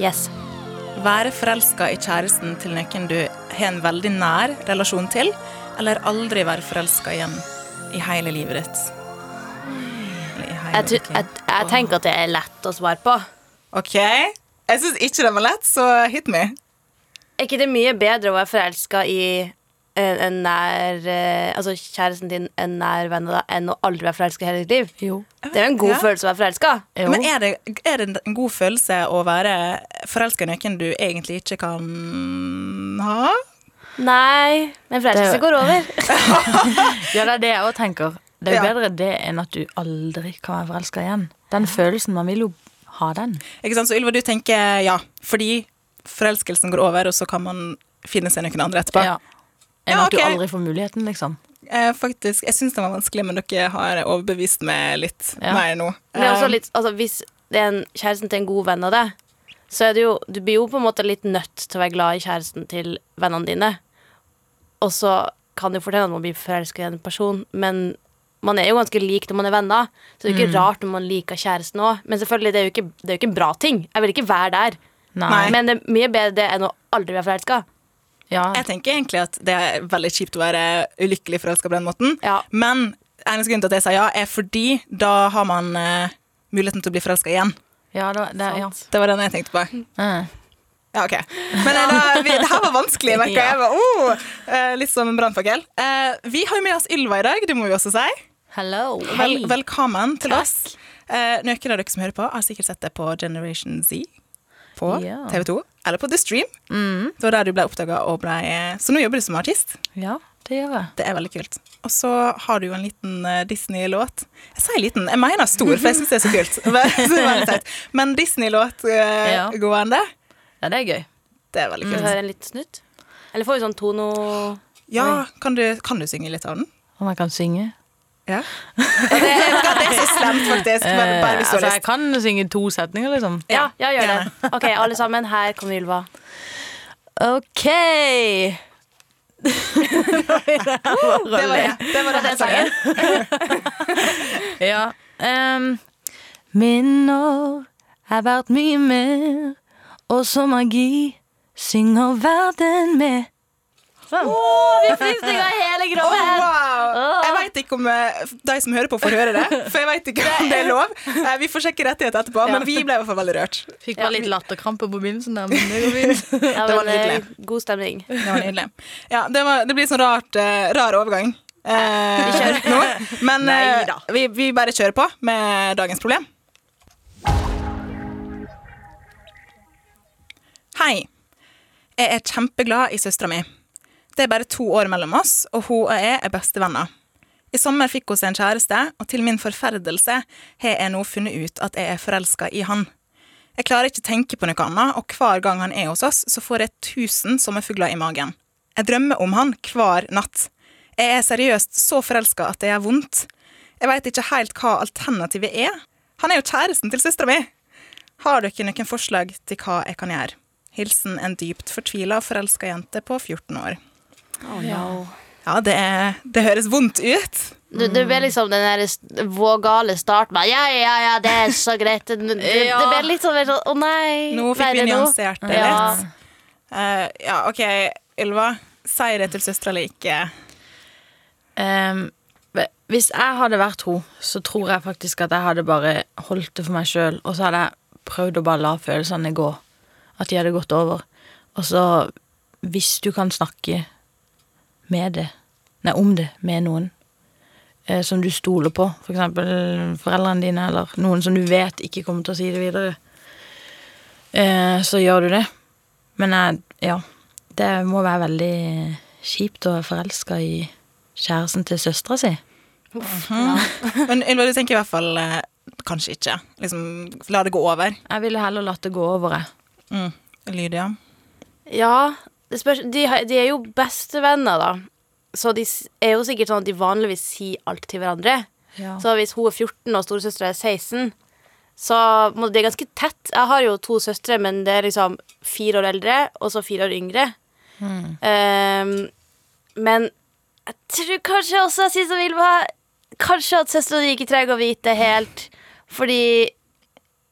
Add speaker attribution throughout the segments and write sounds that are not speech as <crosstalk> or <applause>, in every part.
Speaker 1: Yes.
Speaker 2: Være forelska i kjæresten til noen du har en veldig nær relasjon til, eller aldri være forelska igjen i hele livet ditt? Hele
Speaker 1: Jeg,
Speaker 2: ditt
Speaker 1: jeg, jeg tenker at det er lett å svare på.
Speaker 2: Ok. Jeg syns ikke det var lett, så hit me.
Speaker 1: Er ikke det mye bedre å være forelska i en, en nær eh, Altså kjæresten din, en nær venn av deg, enn å aldri være forelska i hele ditt liv?
Speaker 3: Jo.
Speaker 1: Det er jo en god
Speaker 2: Ja.
Speaker 1: følelse å være forelska.
Speaker 2: Men er det, er det en god følelse å være forelska i noen du egentlig ikke kan ha?
Speaker 1: Nei, men forelskelse
Speaker 3: Det-
Speaker 1: går over. <laughs>
Speaker 3: Ja, det er det jeg òg tenker. Det er jo
Speaker 2: Ja.
Speaker 3: bedre det enn at du aldri kan være forelska igjen. Den følelsen, man vil jo ha den.
Speaker 2: Ikke sant? Så Ylva, du tenker ja, fordi forelskelsen går over, og så kan man finne seg noen andre etterpå.
Speaker 3: Ja. Enn
Speaker 2: Ja,
Speaker 3: at du aldri får muligheten, liksom.
Speaker 2: Eh, faktisk, Jeg syns den var vanskelig, men dere har overbevist meg litt
Speaker 3: Ja.
Speaker 2: mer nå.
Speaker 1: Det er også
Speaker 2: Eh,
Speaker 1: litt, altså, hvis det er en kjæresten til en god venn av deg, så er det jo Du blir jo på en måte litt nødt til å være glad i kjæresten til vennene dine. Og så kan det jo fortelle at man blir forelsket i en person, men man er jo ganske lik når man er venner. Så det er jo ikke rart når man liker kjæresten òg. Men selvfølgelig, det er, jo ikke, det er jo ikke en bra ting. Jeg vil ikke være der.
Speaker 3: Nei.
Speaker 1: Men det er mye bedre det enn å aldri være forelska.
Speaker 3: Ja.
Speaker 2: Jeg tenker egentlig at det er veldig kjipt å være ulykkelig forelska på den måten.
Speaker 1: Ja.
Speaker 2: Men eneste grunn til at jeg sier ja, er fordi da har man uh, muligheten til å bli forelska igjen.
Speaker 3: Ja, det, det, ja.
Speaker 2: Det var den jeg tenkte på.
Speaker 3: Mm.
Speaker 2: Ja, ok. Men eh, da, vi, det her var vanskelig, merka <laughs>
Speaker 3: Ja.
Speaker 2: jeg. Var, oh, eh, litt som en brannfakkel. Eh, vi har jo med oss Ylva i dag, det må vi også si.
Speaker 3: Hello.
Speaker 2: Vel, velkommen til oss. Eh, noen av dere som hører på, har sikkert sett det på Generation Z på
Speaker 3: Ja.
Speaker 2: TV 2, eller på The Stream.
Speaker 3: Mm.
Speaker 2: Det var der du ble oppdaga og ble Så nå jobber du som artist.
Speaker 3: Ja, det gjør jeg.
Speaker 2: Det er veldig kult. Og så har du jo en liten eh, Disney-låt. Jeg sier liten, jeg mener stor, for jeg syns det er så kult. <laughs> <laughs> Men- Disney-låt uh,
Speaker 3: Ja.
Speaker 2: gående,
Speaker 3: Ja, det er gøy.
Speaker 2: det er veldig
Speaker 1: kult. vi
Speaker 2: Hører
Speaker 1: høre en liten snutt? Eller får vi sånn tono
Speaker 2: Ja, kan du, kan du synge litt av den?
Speaker 3: Om jeg kan synge.
Speaker 2: Ja. det, det er så slemt, faktisk. Men bare hvis du
Speaker 3: altså, jeg kan synge to setninger, liksom.
Speaker 1: Ja, ja, gjør det. <laughs> Ok, alle sammen. Her kommer Ylva.
Speaker 3: OK! <laughs>
Speaker 2: Det var det. Det var den sangen.
Speaker 3: Ja. Um, minner er verdt mye mer, og som magi synger verden med. Sånn.
Speaker 1: Vi frysninger i hele
Speaker 2: Oh, ikke om eh, de som hører på, får høre det. For jeg vet ikke om det er lov. Eh, Vi får sjekke rettigheter etterpå, men vi ble i hvert fall veldig rørt.
Speaker 3: Fikk bare litt latterkrampe på begynnelsen der, <laughs> men det går fint.
Speaker 1: Ja,
Speaker 2: Det var
Speaker 1: eh,
Speaker 2: nydelig.
Speaker 1: God stemning.
Speaker 2: Det var nydelig. Ja, det, var, det blir sånn rart, eh, rar overgang eh, nå. Men eh, vi, vi bare kjører på med dagens problem. Hei. Jeg er kjempeglad i søstera mi. Det er bare to år mellom oss, og hun og jeg er bestevenner. I sommer fikk hun seg en kjæreste, og til min forferdelse har jeg nå funnet ut at jeg er forelska i han. Jeg klarer ikke tenke på noe annet, og hver gang han er hos oss, så får jeg tusen sommerfugler i magen. Jeg drømmer om han hver natt. Jeg er seriøst så forelska at det gjør vondt. Jeg veit ikke helt hva alternativet er. Han er jo kjæresten til søstera mi. Har dere noen forslag til hva jeg kan gjøre? Hilsen en dypt fortvila og forelska jente på 14 år. Ja, det, det høres vondt ut.
Speaker 1: Du, det ble liksom den der vågale starten. Ja, ja, ja, det er så greit. Det, det, det ble litt sånn, sånn Å nei.
Speaker 2: Nå fikk vi nyansert det
Speaker 1: Ja.
Speaker 2: litt. Uh, ja, OK, Ylva. Si det til søstera eller ikke.
Speaker 3: Um, hvis jeg hadde vært hun, så tror jeg faktisk at jeg hadde bare holdt det for meg sjøl, og så hadde jeg prøvd å bare la følelsene gå. At de hadde gått over. Og så, hvis du kan snakke med det, nei, om det med noen eh, som du stoler på, for eksempel foreldrene dine, eller noen som du vet ikke kommer til å si det videre, eh, så gjør du det. Men jeg, ja, det må være veldig kjipt å være forelska i kjæresten til søstera si.
Speaker 2: Men Ylva, du tenker i hvert fall eh, kanskje ikke. Liksom, la det gå over.
Speaker 3: Jeg ville heller latt det gå over, jeg.
Speaker 2: Lydia.
Speaker 1: Ja, det spørs, de, de er jo bestevenner, da. Så de er jo sikkert sånn at de vanligvis sier alt til hverandre.
Speaker 3: Ja.
Speaker 1: Så hvis hun er 14 og storesøstera er 16, så må det er ganske tett. Jeg har jo to søstre, men det er liksom fire år eldre, og så fire år yngre. Ehm, men jeg tror kanskje også, jeg og Vilma, kanskje at søstera di ikke trenger å vite helt. Fordi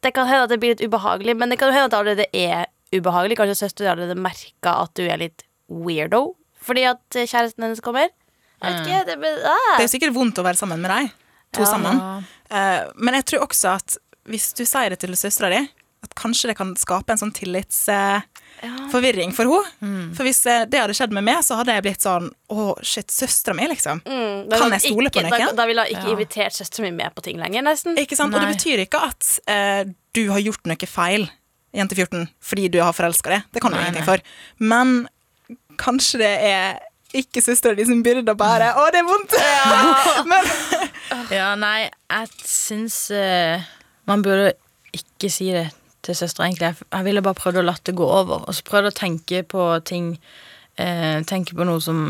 Speaker 1: det kan hende at det blir litt ubehagelig, men det kan hende at det allerede er ubehagelig. Kanskje søstera di allerede merka at du er litt weirdo fordi at eh, kjæresten hennes kommer. Jeg vet ikke, det, blir- ah.
Speaker 2: Det er sikkert vondt å være sammen med deg, to
Speaker 1: Ja.
Speaker 2: sammen. Uh, men jeg tror også at hvis du sier det til søstera di, at kanskje det kan skape en sånn tillitsforvirring for henne. For hvis eh, det hadde skjedd med meg, så hadde jeg blitt sånn Å, shit, søstera mi, liksom.
Speaker 1: Mm, da
Speaker 2: Kan jeg stole på
Speaker 1: ikke- Da,
Speaker 2: noen?
Speaker 1: da ville jeg ikke
Speaker 3: Ja.
Speaker 1: invitert søstera mi med på ting lenger, nesten.
Speaker 2: Ikke sant? Og det betyr ikke at eh, du har gjort noe feil, jente 14, fordi du har forelska deg. Det kan du
Speaker 3: Nei,
Speaker 2: ingenting for. Men kanskje det er ikke søstera di som byrder bare. Å, det er vondt! <laughs> Men
Speaker 3: Ja, nei, jeg syns uh, man burde ikke si det til søstera, egentlig. Jeg, jeg ville bare prøvd å la det gå over, og så prøvd å tenke på ting uh, Tenke på noe som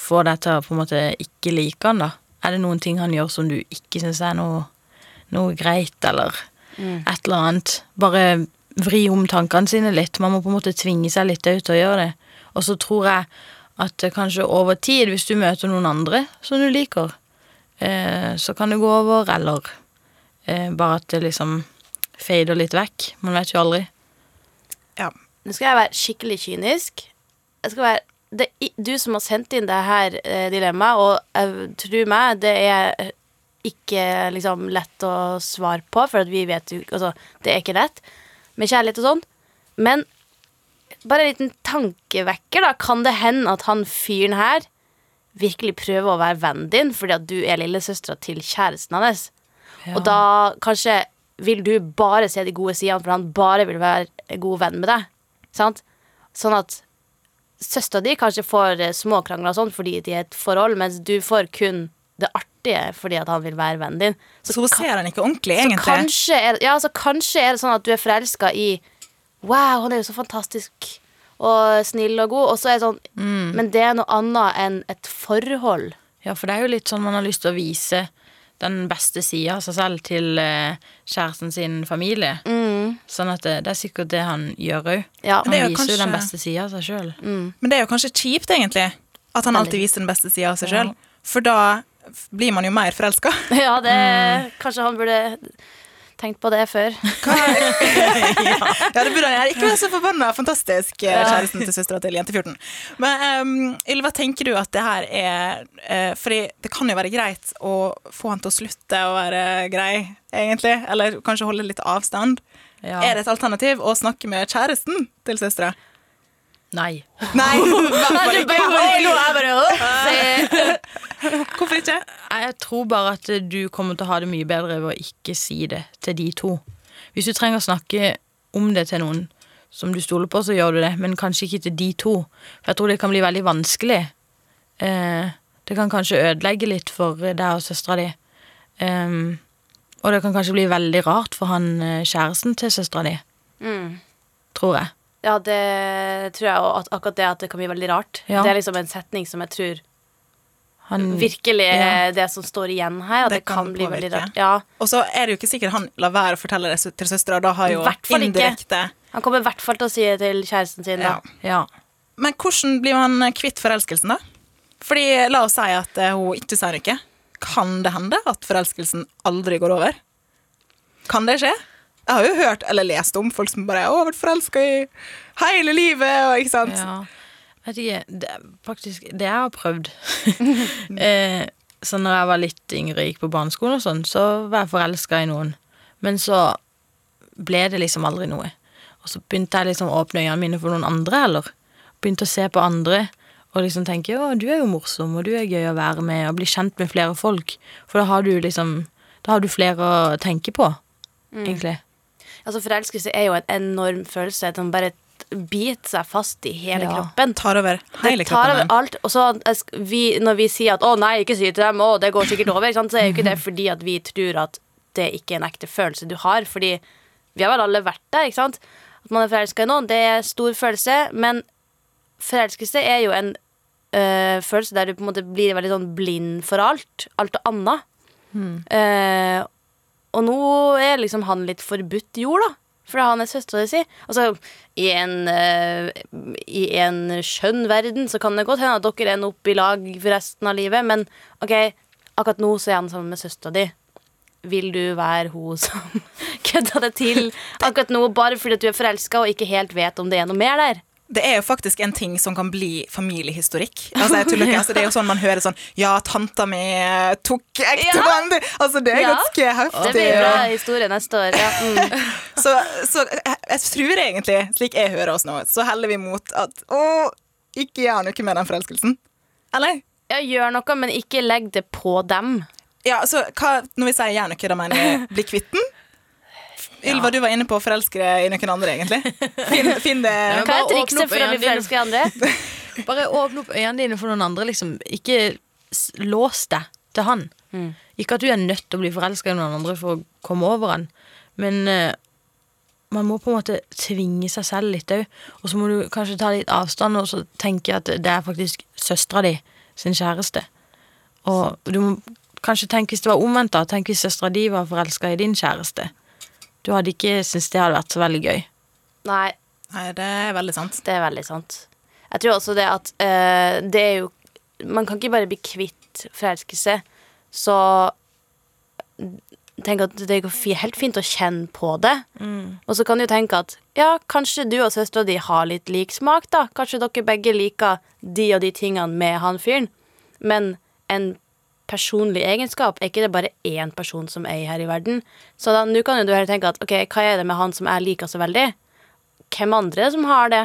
Speaker 3: får deg til å på en måte ikke like han, da. Er det noen ting han gjør som du ikke syns er noe, noe greit, eller et eller annet? Bare vri om tankene sine litt. Man må på en måte tvinge seg litt ut til å gjøre det. Og så tror jeg at kanskje over tid, hvis du møter noen andre som du liker, eh, så kan det gå over, eller eh, bare at det liksom fader litt vekk. Man vet jo aldri.
Speaker 2: ja.
Speaker 1: Nå skal jeg være skikkelig kynisk. Jeg skal være det du som har sendt inn det her eh, dilemmaet, og eh, tro meg, det er ikke liksom lett å svare på, for vi vet jo Altså, det er ikke lett med kjærlighet og sånn. Men bare en liten tankevekker, da. Kan det hende at han fyren her virkelig prøver å være vennen din fordi at du er lillesøstera til kjæresten hans? Og da kanskje vil du bare se de gode sidene, for han bare vil være god venn med deg. Sant? Sånn at søstera di kanskje får småkrangler og sånn fordi de er et forhold, mens du får kun det artige fordi at han vil være vennen din.
Speaker 2: Så hun ser han ikke ordentlig,
Speaker 1: Så kanskje er, ja, så kanskje er det sånn at du er forelska i Wow, han er jo så fantastisk og snill og god. Og så er det sånn
Speaker 2: Mm.
Speaker 1: Men det er noe annet enn et forhold.
Speaker 3: Ja, for det er jo litt sånn man har lyst til å vise den beste sida av seg selv til eh, kjæresten sin familie. Sånn at det, det er sikkert det han gjør òg.
Speaker 1: Ja.
Speaker 3: Han
Speaker 2: jo
Speaker 3: viser jo den beste sida av seg sjøl.
Speaker 2: Men det er jo kanskje kjipt, egentlig, at han alltid viser den beste sida av seg sjøl. For da blir man jo mer forelska. <laughs>
Speaker 1: Ja, det
Speaker 2: Mm.
Speaker 1: Kanskje han burde tenkt på det før. <laughs>
Speaker 2: Ja, det burde han gjøre. Ikke være så forbanna fantastisk, eh, kjæresten til søstera til jente 14. Men um, Ylva, tenker du at det her er uh, Fordi det kan jo være greit å få han til å slutte å være grei, egentlig. Eller kanskje holde litt avstand.
Speaker 3: Ja.
Speaker 2: Er det et alternativ å snakke med kjæresten til søstera?
Speaker 3: Nei.
Speaker 2: Nei, <laughs> i jeg bare, ikke.
Speaker 1: Se.
Speaker 2: Hvorfor ikke?
Speaker 3: Jeg tror bare at du kommer til å ha det mye bedre ved å ikke si det til de to. Hvis du trenger å snakke om det til noen som du stoler på, så gjør du det, men kanskje ikke til de to. For jeg tror det kan bli veldig vanskelig. Eh, det kan kanskje ødelegge litt for deg og søstera di. Og det kan kanskje bli veldig rart for han eh, kjæresten til søstera di.
Speaker 1: Mm.
Speaker 3: Tror jeg.
Speaker 1: Ja, det tror jeg og akkurat det at det kan bli veldig rart.
Speaker 3: Ja.
Speaker 1: Det er liksom en setning som jeg tror
Speaker 3: Han,
Speaker 1: virkelig
Speaker 3: ja.
Speaker 1: det som står igjen her. At
Speaker 2: Det
Speaker 1: det, kan,
Speaker 2: kan
Speaker 1: bli veldig rart. Ja.
Speaker 2: Og så er det jo ikke sikkert han lar være å fortelle det til søstera. Da har jo
Speaker 1: I hvert ikke.
Speaker 2: indirekte
Speaker 1: Han kommer i hvert fall til å si det til kjæresten sin. Da.
Speaker 2: Ja.
Speaker 3: ja.
Speaker 2: Men hvordan blir man kvitt forelskelsen, da? Fordi La oss si at eh, hun ikke sier noe. Kan det hende at forelskelsen aldri går over? Kan det skje? Jeg har jo hørt eller lest om folk som bare har vært forelska i hele livet. Og, ikke sant?
Speaker 3: Vet ikke det, er Faktisk, det jeg har prøvd <laughs> eh, Så når jeg var litt yngre og gikk på barneskolen og sånn, så var jeg forelska i noen. Men så ble det liksom aldri noe. Og så begynte jeg liksom å åpne øynene mine for noen andre eller. Begynte å se på andre og liksom tenke å, du er jo morsom, og du er gøy å være med, og bli kjent med flere folk. For da har du liksom Da har du flere å tenke på, egentlig.
Speaker 1: Altså Forelskelse er jo en enorm følelse som bare biter seg fast i hele
Speaker 3: Ja.
Speaker 1: kroppen.
Speaker 2: Tar over hele
Speaker 1: det tar
Speaker 2: kroppen.
Speaker 1: over alt. Og så vi, når vi sier at 'å nei, ikke si til dem', å det går sikkert over, sant? så er jo ikke det <laughs> fordi at vi tror at det ikke er en ekte følelse du har. Fordi vi har vel alle vært der, ikke sant? at man er forelska i noen. Det er stor følelse, men forelskelse er jo en øh, følelse der du på en måte blir veldig sånn blind for alt. Alt og annet. Uh, og nå er liksom han litt forbudt jord, da. Fordi han er søstera si. Altså, i en, uh, I en skjønn verden så kan det godt hende at dere ender opp i lag for resten av livet, men OK, akkurat nå så er han sammen med søstera di. Vil du være hun som <laughs> kødda det til akkurat nå, bare fordi du er forelska og ikke helt vet om det er noe mer der?
Speaker 2: Det er jo faktisk en ting som kan bli familiehistorikk. Altså, jeg tuller ikke. Altså, det er jo sånn man hører sånn Ja, tanta mi tok ektemann Altså, det er
Speaker 1: Ja.
Speaker 2: ganske
Speaker 1: Det
Speaker 2: heftig.
Speaker 1: blir bra historie neste år. Ja. Mm. <laughs>
Speaker 2: Så, så jeg, jeg tror egentlig, slik jeg hører oss nå, så heller vi mot at å, ikke gjør noe med den forelskelsen. Eller?
Speaker 1: Ja, gjør noe, men ikke legg det på dem.
Speaker 2: Ja, så hva, Når vi sier gjør noe, da mener vi bli kvitt den? Ylva, du var inne på å forelske deg i noen andre, egentlig. Finn, finn det
Speaker 3: Ja,
Speaker 1: Hva er trikset for å bli forelska i andre? <laughs>
Speaker 3: Bare åpne opp øynene dine for noen andre. Liksom. Ikke lås deg til han. Ikke at du er nødt til å bli forelska i noen andre for å komme over han, men uh, man må på en måte tvinge seg selv litt òg. Og så må du kanskje ta litt avstand og så tenke at det er faktisk søstera di sin kjæreste. Og du må kanskje tenke hvis det var omvendt, da. Tenk hvis søstera di var forelska i din kjæreste. Du hadde ikke syntes det hadde vært så veldig gøy.
Speaker 1: Nei,
Speaker 2: Nei, det er veldig sant.
Speaker 1: det er veldig sant. Jeg tror også det at uh, det er jo Man kan ikke bare bli kvitt forelskelse. Så tenk at det går helt fint å kjenne på det. Og så kan du tenke at ja, kanskje du og søstera di har litt lik smak, da. Kanskje dere begge liker de og de tingene med han fyren. Men en personlig egenskap er ikke det bare én person som er her i verden. Så da, nå kan jo du heller tenke at ok, hva er det med han som jeg liker så veldig? Hvem andre som har det?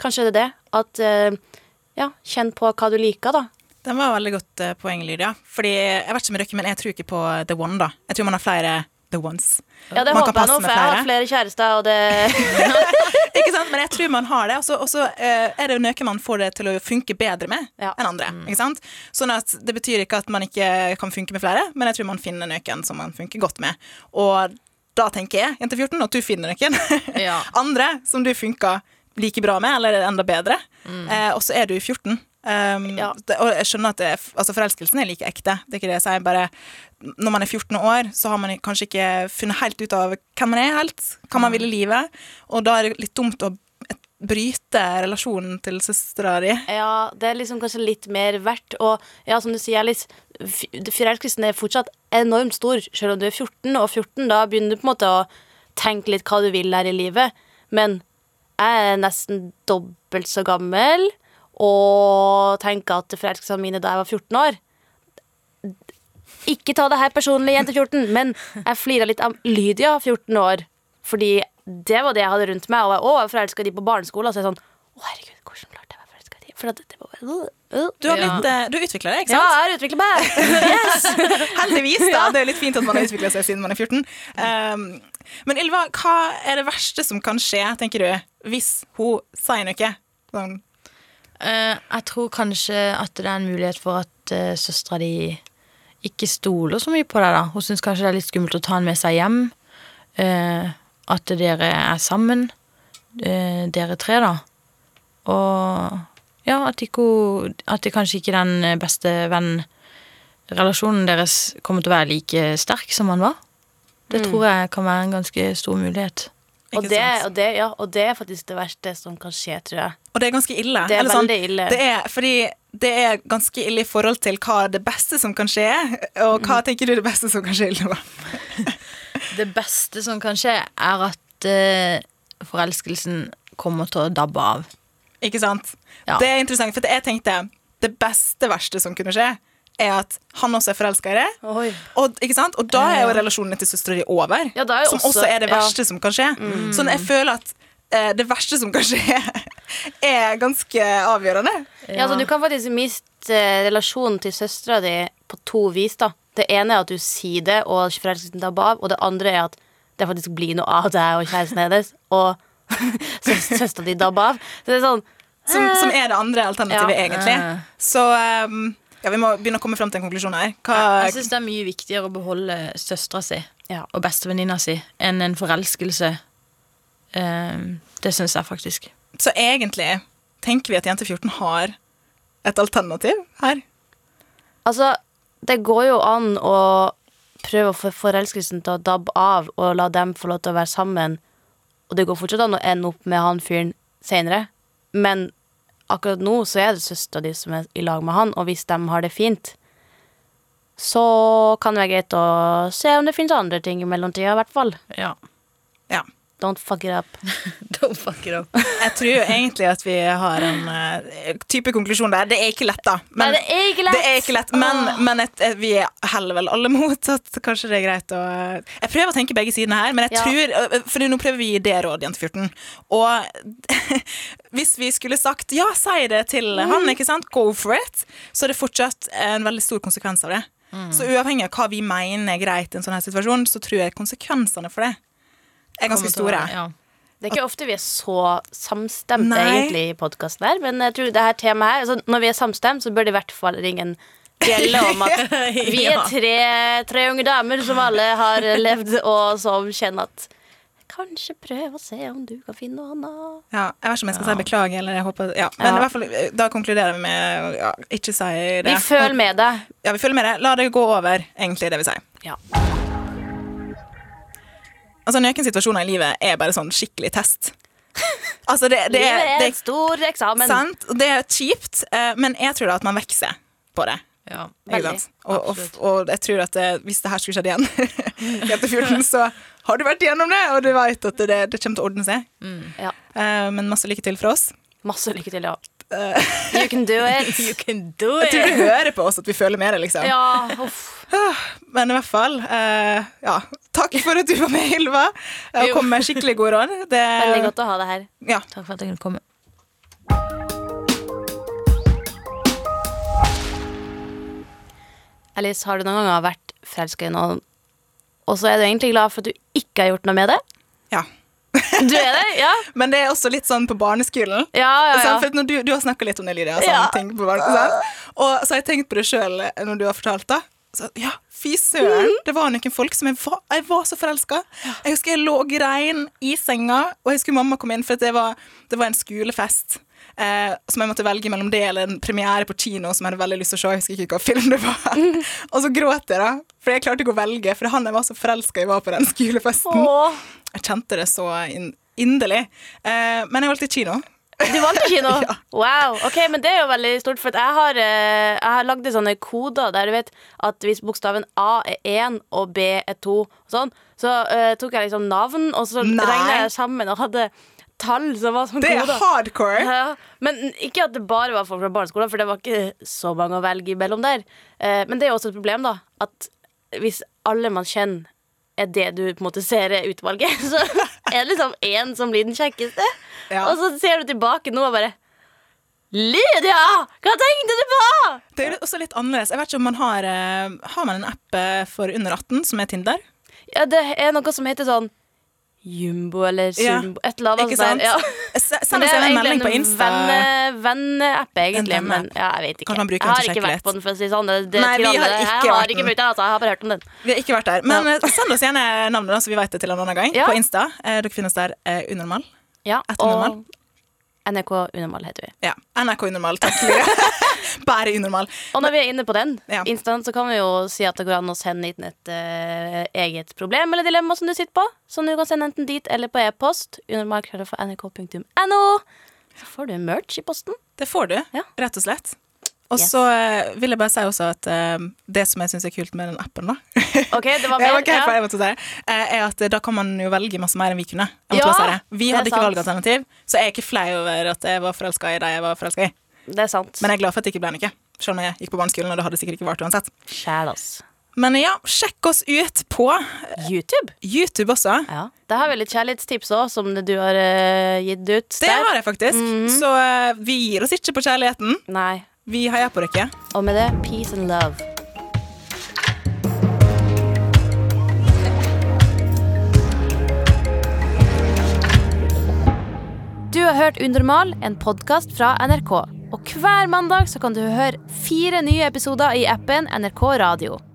Speaker 1: Kanskje det er det? At uh, ja, kjenn på hva du liker, da.
Speaker 2: Den var veldig godt uh, poeng, Lydia. Fordi, jeg vet ikke med dere, men jeg tror ikke på the one, da. Jeg tror man har flere the ones.
Speaker 1: Ja, det
Speaker 2: Man kan
Speaker 1: håper jeg nå, for jeg har
Speaker 2: flere.
Speaker 1: kjærester, og det <laughs>
Speaker 2: Ikke sant? Men jeg tror man har det, og så- eh, er det jo noe man får det til å funke bedre med
Speaker 1: Ja.
Speaker 2: enn andre. Ikke sant? Sånn at det betyr ikke at man ikke kan funke med flere, men jeg tror man finner noen som man funker godt med. Og da tenker jeg, jente 14, at du finner noen <laughs>
Speaker 3: Ja.
Speaker 2: andre som du funker like bra med, eller enda bedre. Eh, og så er du 14. Um,
Speaker 1: Ja.
Speaker 2: det, og jeg skjønner at det, altså forelskelsen er like ekte. Det er ikke det jeg sier. Bare når man er 14 år, så har man kanskje ikke funnet helt ut av hvem man er helt. Hva man vil i livet. Og da er det litt dumt å bryte relasjonen til søstera di.
Speaker 1: Ja, det er liksom kanskje litt mer verdt. Og ja, som du sier, Alice, forelskelsen er fortsatt enormt stor, selv om du er 14. Og 14, da begynner du på en måte å tenke litt hva du vil her i livet. Men jeg er nesten dobbelt så gammel og tenke at forelskelsene mine da jeg var 14 år Ikke ta det her personlig, jente 14, men jeg flira litt av Lydia, 14 år. Fordi det var det jeg hadde rundt meg. Og jeg, å, jeg forelska de på barneskolen. Og så er jeg sånn Å, herregud, hvordan klarte jeg å være forelska i de? For at det var bare.
Speaker 2: Du har, blitt, eh, du utvikla deg, ikke sant?
Speaker 1: Ja, jeg har utviklet meg. Yes. <laughs>
Speaker 2: Heldigvis, da. Det er litt fint at man har utvikla seg siden man er 14. Um, men Ylva, hva er det verste som kan skje, tenker du, hvis hun sier noe? Sånn,
Speaker 3: jeg tror kanskje at det er en mulighet for at uh, søstera di ikke stoler så mye på deg. da. Hun syns kanskje det er litt skummelt å ta han med seg hjem. Eh, at dere er sammen, eh, dere tre, da. Og ja, at, ikke, at det kanskje ikke den beste vennrelasjonen deres kommer til å være like sterk som han var. Det tror jeg kan være en ganske stor mulighet.
Speaker 1: Og det, og, det, ja, og det er faktisk det verste som kan skje, tror jeg.
Speaker 2: Og det er ganske ille.
Speaker 1: Det er
Speaker 2: Eller sånn,
Speaker 1: ille.
Speaker 2: Det er, fordi det er ganske ille i forhold til hva er det beste som kan skje. Og hva
Speaker 1: Mm.
Speaker 2: tenker du er det beste som kan skje, Ille, <laughs>
Speaker 3: Det beste som kan skje, er at uh, forelskelsen kommer til å dabbe av.
Speaker 2: Ikke sant?
Speaker 3: Ja.
Speaker 2: Det er interessant, for jeg tenkte det beste verste som kunne skje, er at han også er forelska i det. Og, og da er jo relasjonen til søstera di over.
Speaker 1: Ja,
Speaker 2: som
Speaker 1: også-
Speaker 2: også er det
Speaker 1: ja.
Speaker 2: verste som kan skje. Sånn jeg føler at eh, det verste som kan skje, <laughs> er ganske avgjørende.
Speaker 1: Ja, så Du kan faktisk miste eh, relasjonen til søstera di på to vis. da Det ene er at du sier det, og forelskelsen dabber av. Og det andre er at det faktisk blir noe av deg og kjæresten hennes, og <laughs> søstera di dabber av. Så det er sånn
Speaker 2: Som, som er det andre alternativet,
Speaker 1: Ja.
Speaker 2: egentlig.
Speaker 3: Eh.
Speaker 2: Så um, ja, vi må begynne å komme fram til en konklusjon her. Hva,
Speaker 3: Jeg syns det er mye viktigere å beholde søstera si
Speaker 1: Ja.
Speaker 3: og bestevenninna si enn en forelskelse Eh, det syns jeg faktisk.
Speaker 2: Så egentlig tenker vi at Jente 14 har et alternativ her.
Speaker 1: Altså, det går jo an å prøve å få forelskelsen til å dabbe av og la dem få lov til å være sammen. Og det går fortsatt an å ende opp med han fyren seinere. Men akkurat nå så er det søstera di som er i lag med han, og hvis de har det fint, så kan det være greit å se om det finnes andre ting i mellomtida, i hvert fall.
Speaker 3: Ja.
Speaker 1: Don't fuck it up. <laughs>
Speaker 3: Don't fuck it up.
Speaker 2: Jeg tror jo egentlig at vi har en uh, type konklusjon der. Det er ikke lett, da.
Speaker 1: Nei, det er ikke lett.
Speaker 2: Det er ikke lett, men, men et, et, vi heller vel alle <laughs> mot at kanskje det er greit å Jeg prøver å tenke begge sidene her, men jeg
Speaker 1: Ja.
Speaker 2: tror For nå prøver vi å gi det råd, jente 14. Og <laughs> hvis vi skulle sagt ja, si det til han, ikke sant, go for it, så er det fortsatt en veldig stor konsekvens av det. Så uavhengig av hva vi mener er greit i en sånn her situasjon, så tror jeg konsekvensene for det er ganske store.
Speaker 3: Ja.
Speaker 1: Det er ikke ofte vi er så samstemte
Speaker 2: Nei.
Speaker 1: egentlig i podkasten her, men jeg tror det her temaet her altså, Når vi er samstemt, så bør det i hvert fall ringe en bjelle om at <laughs> vi er tre, tre unge damer som alle har levd, og som kjenner at Kanskje prøv å se om du kan finne noe annet.
Speaker 2: Ja, jeg vet ikke om jeg skal si beklager, eller jeg håper ja. Men
Speaker 1: Ja.
Speaker 2: i hvert fall, da konkluderer vi med ja, ikke si det.
Speaker 1: Vi føler med det.
Speaker 2: Ja, vi følger med det. La det gå over, egentlig, det vi sier.
Speaker 1: Ja.
Speaker 2: Altså, Noen situasjoner i livet er bare sånn skikkelig test. <laughs> Altså, det, det,
Speaker 1: Livet
Speaker 2: er, det
Speaker 1: en stor eksamen.
Speaker 2: sant, det er kjipt, eh, men jeg tror da at man vokser på det.
Speaker 3: Ja.
Speaker 1: Veldig.
Speaker 2: Og, og, og jeg tror at det, hvis det her skulle skjedd igjen, <laughs> jente 14, så har du vært igjennom det, og du vet at det, det kommer til å ordne seg.
Speaker 1: Ja.
Speaker 2: Eh, men masse lykke til fra oss.
Speaker 1: Masse lykke til, ja.
Speaker 2: Eh,
Speaker 1: You can do <laughs> it.
Speaker 3: You can do
Speaker 2: jeg tror du hører på oss at vi føler med deg, liksom.
Speaker 1: Ja, uff.
Speaker 2: Men i hvert fall, eh, ja. Takk for at du var med, Ylva, og kom med skikkelig gode råd. Det,
Speaker 1: Veldig godt å ha deg her.
Speaker 2: Ja.
Speaker 3: Takk for at jeg kunne komme.
Speaker 1: Alice, har du noen ganger vært forelska i noen, og så er du egentlig glad for at du ikke har gjort noe med det?
Speaker 2: ja.
Speaker 1: Du er det? Ja? <laughs>
Speaker 2: Men det er også litt sånn på barneskolen.
Speaker 1: Ja, ja, ja.
Speaker 2: For du, du har snakka litt om det, Lydia. Sånne
Speaker 1: Ja.
Speaker 2: ting på. Og så har jeg tenkt på det sjøl når du har fortalt det. Så, ja, fy søren.
Speaker 1: Mm.
Speaker 2: Det var noen folk som jeg var, jeg var så forelska. Jeg husker jeg lå grein i senga, og jeg skulle mamma komme inn, for det var, det var en skolefest. Eh, som jeg måtte velge mellom det eller en premiere på kino som jeg hadde veldig lyst til å se. Jeg husker ikke hva film det var.
Speaker 1: Mm. <laughs>
Speaker 2: og så gråt jeg, da. For jeg klarte ikke å velge, for han jeg var så forelska i, var på den skolefesten.
Speaker 1: Åh,
Speaker 2: Jeg kjente det så inn, inderlig. Eh, men jeg valgte kino.
Speaker 1: Du valgte kino? <laughs>
Speaker 2: Ja.
Speaker 1: Wow. Ok, men det er jo veldig stort, for jeg har, eh, jeg har lagd sånne koder der du vet at hvis bokstaven A er 1 og B er 2, sånn, så uh, tok jeg liksom navn, og så regna jeg sammen og hadde tall som var som
Speaker 2: Det er
Speaker 1: koder.
Speaker 2: hardcore.
Speaker 1: Ja, men ikke at det bare var folk fra barneskolen, for det var ikke så mange å velge imellom der. Uh, men det er også et problem, da. At hvis alle man kjenner, er det du på en måte ser er utvalget, <laughs> så er liksom én som blir den kjekkeste.
Speaker 2: Ja.
Speaker 1: Og så ser du tilbake nå og bare Lydia! Hva tenkte du på?!
Speaker 2: Det er også litt annerledes. Jeg vet ikke om man har eh, Har man en app eh, for under 18 som er Tinder?
Speaker 1: Ja, det er noe som heter sånn Jumbo eller
Speaker 2: Ja,
Speaker 1: et eller annet.
Speaker 2: Ikke sant?
Speaker 1: der, Ja.
Speaker 2: Send oss en melding på Insta.
Speaker 1: venneapp, egentlig.
Speaker 2: En
Speaker 1: Men ja, jeg vet ikke. Jeg har ikke vært på den, for å si sånn. Det, det,
Speaker 2: Nei, vi har ikke
Speaker 1: jeg har
Speaker 2: vært
Speaker 1: ikke brukt den, altså. Jeg har bare hørt om den.
Speaker 2: Vi har ikke vært der. Men ja. send oss gjerne navnet, så vi vet det til en annen gang. På Insta. Eh, dere finnes der eh, unormal.
Speaker 1: Ja,
Speaker 2: Etter normal?
Speaker 1: NRK Unormal heter vi.
Speaker 2: Ja. NRK unormal. Takk. <laughs> Bare unormal.
Speaker 1: Og når vi er inne på den,
Speaker 2: Ja.
Speaker 1: Instant, så kan vi jo si at det går an å sende inn et uh, eget problem eller dilemma som du sitter på. Som du kan sende enten dit eller på e-post. Unormalkrøller for nrk.no. Så får du merch i posten.
Speaker 2: Det får du,
Speaker 1: Ja.
Speaker 2: rett og slett. Og
Speaker 1: Yes.
Speaker 2: så eh, vil jeg bare si også at eh, det som jeg syns er kult med den appen, da <laughs>
Speaker 1: OK, det var <laughs> mer.
Speaker 2: okay,
Speaker 1: Ja.
Speaker 2: jeg måtte si det. Eh, er at da kan man jo velge masse mer enn vi kunne.
Speaker 1: Ja,
Speaker 2: si det. Vi hadde ikke
Speaker 1: sant.
Speaker 2: valgalternativ, så jeg er ikke flau over at jeg var forelska i de jeg var forelska i.
Speaker 1: Det er sant.
Speaker 2: Men jeg er glad for at det ikke ble noe. Selv om jeg gikk på barneskolen, og det hadde sikkert ikke vart uansett.
Speaker 1: Ass.
Speaker 2: Men ja, sjekk oss ut på
Speaker 1: YouTube.
Speaker 2: YouTube også.
Speaker 1: Ja. Der har vi litt kjærlighetstips òg, som du har uh, gitt ut.
Speaker 2: Det
Speaker 1: der.
Speaker 2: har jeg faktisk.
Speaker 1: Mhm.
Speaker 2: Så uh, vi gir oss ikke på kjærligheten.
Speaker 1: Nei.
Speaker 2: Vi heier på dere.
Speaker 1: Og med det, peace and love. Du har hørt Unormal, en podkast fra NRK. Og hver mandag kan du høre fire nye episoder i appen NRK Radio.